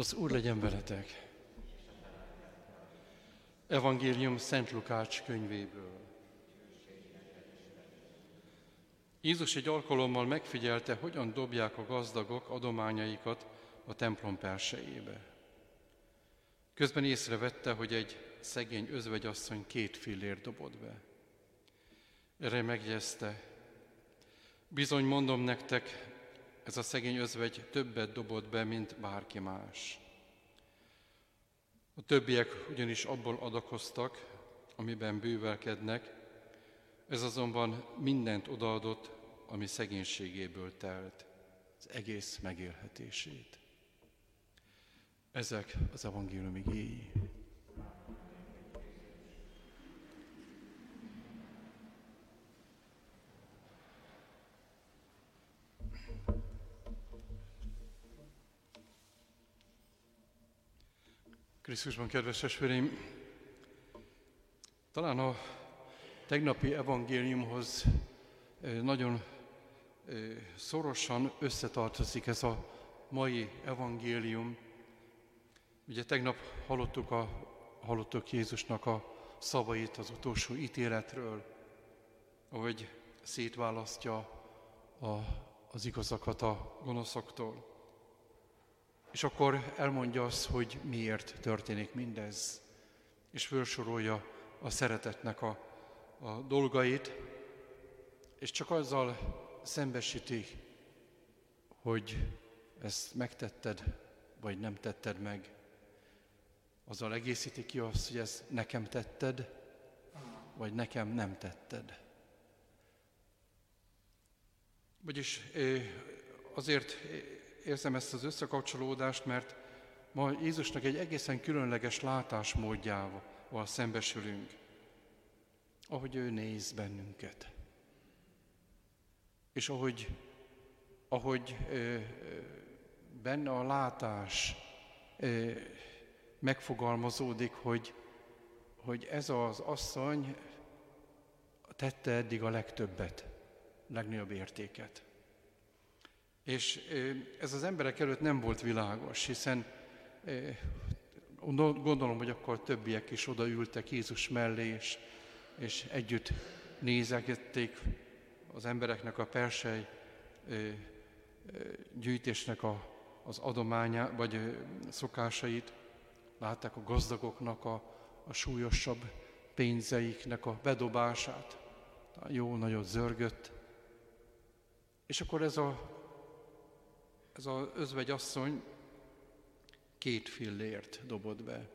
Az Úr legyen veletek! Evangélium Szent Lukács könyvéből. Jézus egy alkalommal megfigyelte, hogyan dobják a gazdagok adományaikat a templom persejébe. Közben észrevette, hogy egy szegény özvegyasszony két fillér dobott be. Erre megjegyezte, bizony mondom nektek, ez a szegény özvegy többet dobott be, mint bárki más. A többiek ugyanis abból adakoztak, amiben bővelkednek, ez azonban mindent odaadott, ami szegénységéből telt, az egész megélhetését. Ezek az evangélium igéi. Krisztusban, kedves esvéreim, talán a tegnapi evangéliumhoz nagyon szorosan összetartozik ez a mai evangélium. Ugye tegnap hallottuk, a, hallottuk Jézusnak a szavait az utolsó ítéletről, ahogy szétválasztja a, az igazakat a gonoszoktól. És akkor elmondja azt, hogy miért történik mindez, és felsorolja a szeretetnek a, a dolgait, és csak azzal szembesíti, hogy ezt megtetted, vagy nem tetted meg. Azzal egészíti ki azt, hogy ezt nekem tetted, vagy nekem nem tetted. Vagyis azért érzem ezt az összekapcsolódást, mert ma Jézusnak egy egészen különleges látásmódjával szembesülünk, ahogy ő néz bennünket. És ahogy, ahogy benne a látás megfogalmazódik, hogy, hogy ez az asszony tette eddig a legtöbbet, legnagyobb értéket. És ez az emberek előtt nem volt világos, hiszen gondolom, hogy akkor többiek is odaültek Jézus mellé, és, és együtt nézegették az embereknek a persely gyűjtésnek a, az adománya, vagy szokásait, látták a gazdagoknak a, a súlyosabb pénzeiknek a bedobását. Jó nagyot zörgött. És akkor ez a ez az özvegy asszony két fillért dobott be.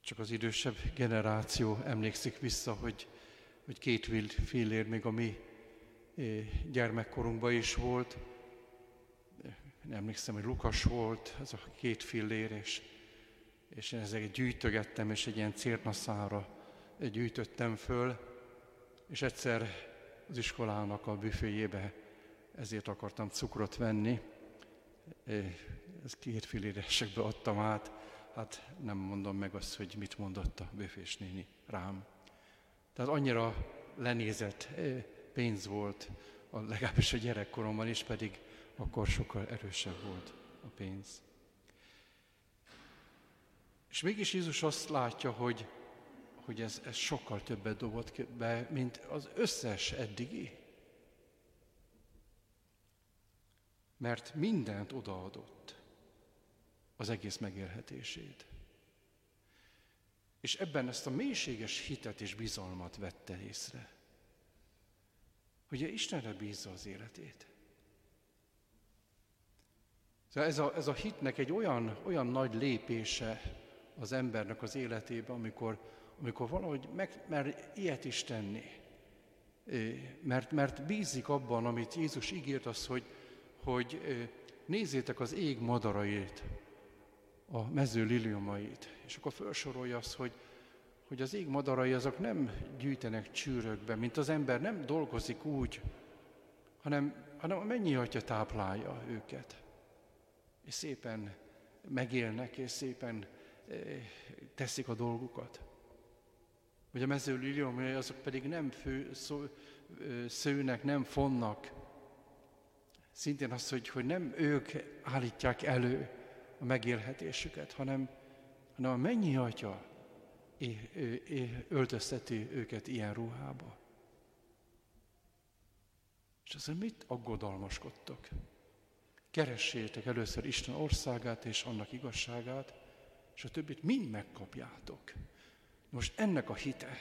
Csak az idősebb generáció emlékszik vissza, hogy, hogy két fillér még a mi eh, gyermekkorunkban is volt. Nem emlékszem, hogy Lukas volt, ez a két fillér, és, és én ezeket gyűjtögettem, és egy ilyen cérnaszára gyűjtöttem föl, és egyszer az iskolának a büféjébe ezért akartam cukrot venni. Ez két filéresekbe adtam át, hát nem mondom meg azt, hogy mit mondott a büfés néni rám. Tehát annyira lenézett pénz volt, legalábbis a gyerekkoromban is, pedig akkor sokkal erősebb volt a pénz. És mégis Jézus azt látja, hogy, hogy ez, ez sokkal többet dobott be, mint az összes eddigi. Mert mindent odaadott az egész megélhetését. És ebben ezt a mélységes hitet és bizalmat vette észre. Ugye Istenre bízza az életét. Szóval ez a, ez a hitnek egy olyan, olyan nagy lépése az embernek az életében, amikor, amikor valahogy meg mer ilyet is tenni. Mert, mert bízik abban, amit Jézus ígért, az, hogy, hogy nézzétek az ég madarait, a mező liliumait, és akkor felsorolja azt, hogy, hogy az ég madarai azok nem gyűjtenek csűrökbe, mint az ember nem dolgozik úgy, hanem, hanem a mennyi atya táplálja őket. És szépen megélnek, és szépen teszik a dolgukat. Vagy a mező liliumai azok pedig nem fő, szó, szőnek, nem fonnak, Szintén az, hogy, hogy nem ők állítják elő a megélhetésüket, hanem, hanem a mennyi atya öltözteti őket ilyen ruhába. És azért mit aggodalmaskodtok? Keressétek először Isten országát és annak igazságát, és a többit mind megkapjátok. Most ennek a hite,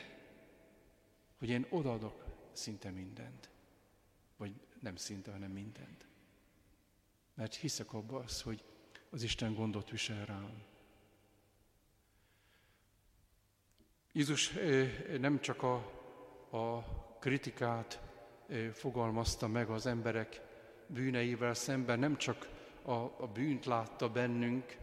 hogy én odaadok szinte mindent, vagy nem szinte, hanem mindent. Mert hiszek abba az, hogy az Isten gondot visel rám. Jézus nem csak a, a kritikát fogalmazta meg az emberek bűneivel szemben, nem csak a, a bűnt látta bennünk,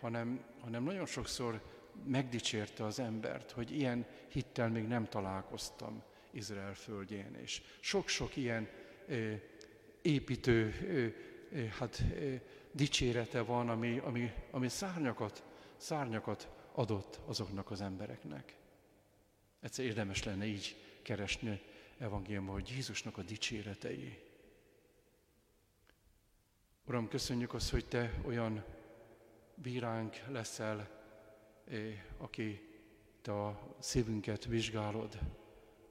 hanem, hanem nagyon sokszor megdicsérte az embert, hogy ilyen hittel még nem találkoztam Izrael földjén, és sok-sok ilyen építő hát, dicsérete van, ami, ami, ami szárnyakat, szárnyakat adott azoknak az embereknek. Egyszer érdemes lenne így keresni evangéliumban, hogy Jézusnak a dicséretei. Uram, köszönjük azt, hogy Te olyan bíránk leszel, aki Te a szívünket vizsgálod,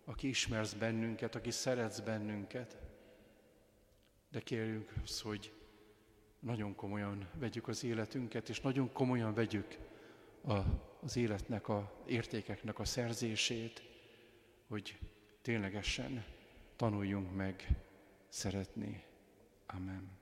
aki ismersz bennünket, aki szeretsz bennünket. De kérjük hogy nagyon komolyan vegyük az életünket, és nagyon komolyan vegyük a, az életnek, a értékeknek a szerzését, hogy ténylegesen tanuljunk meg szeretni. Amen.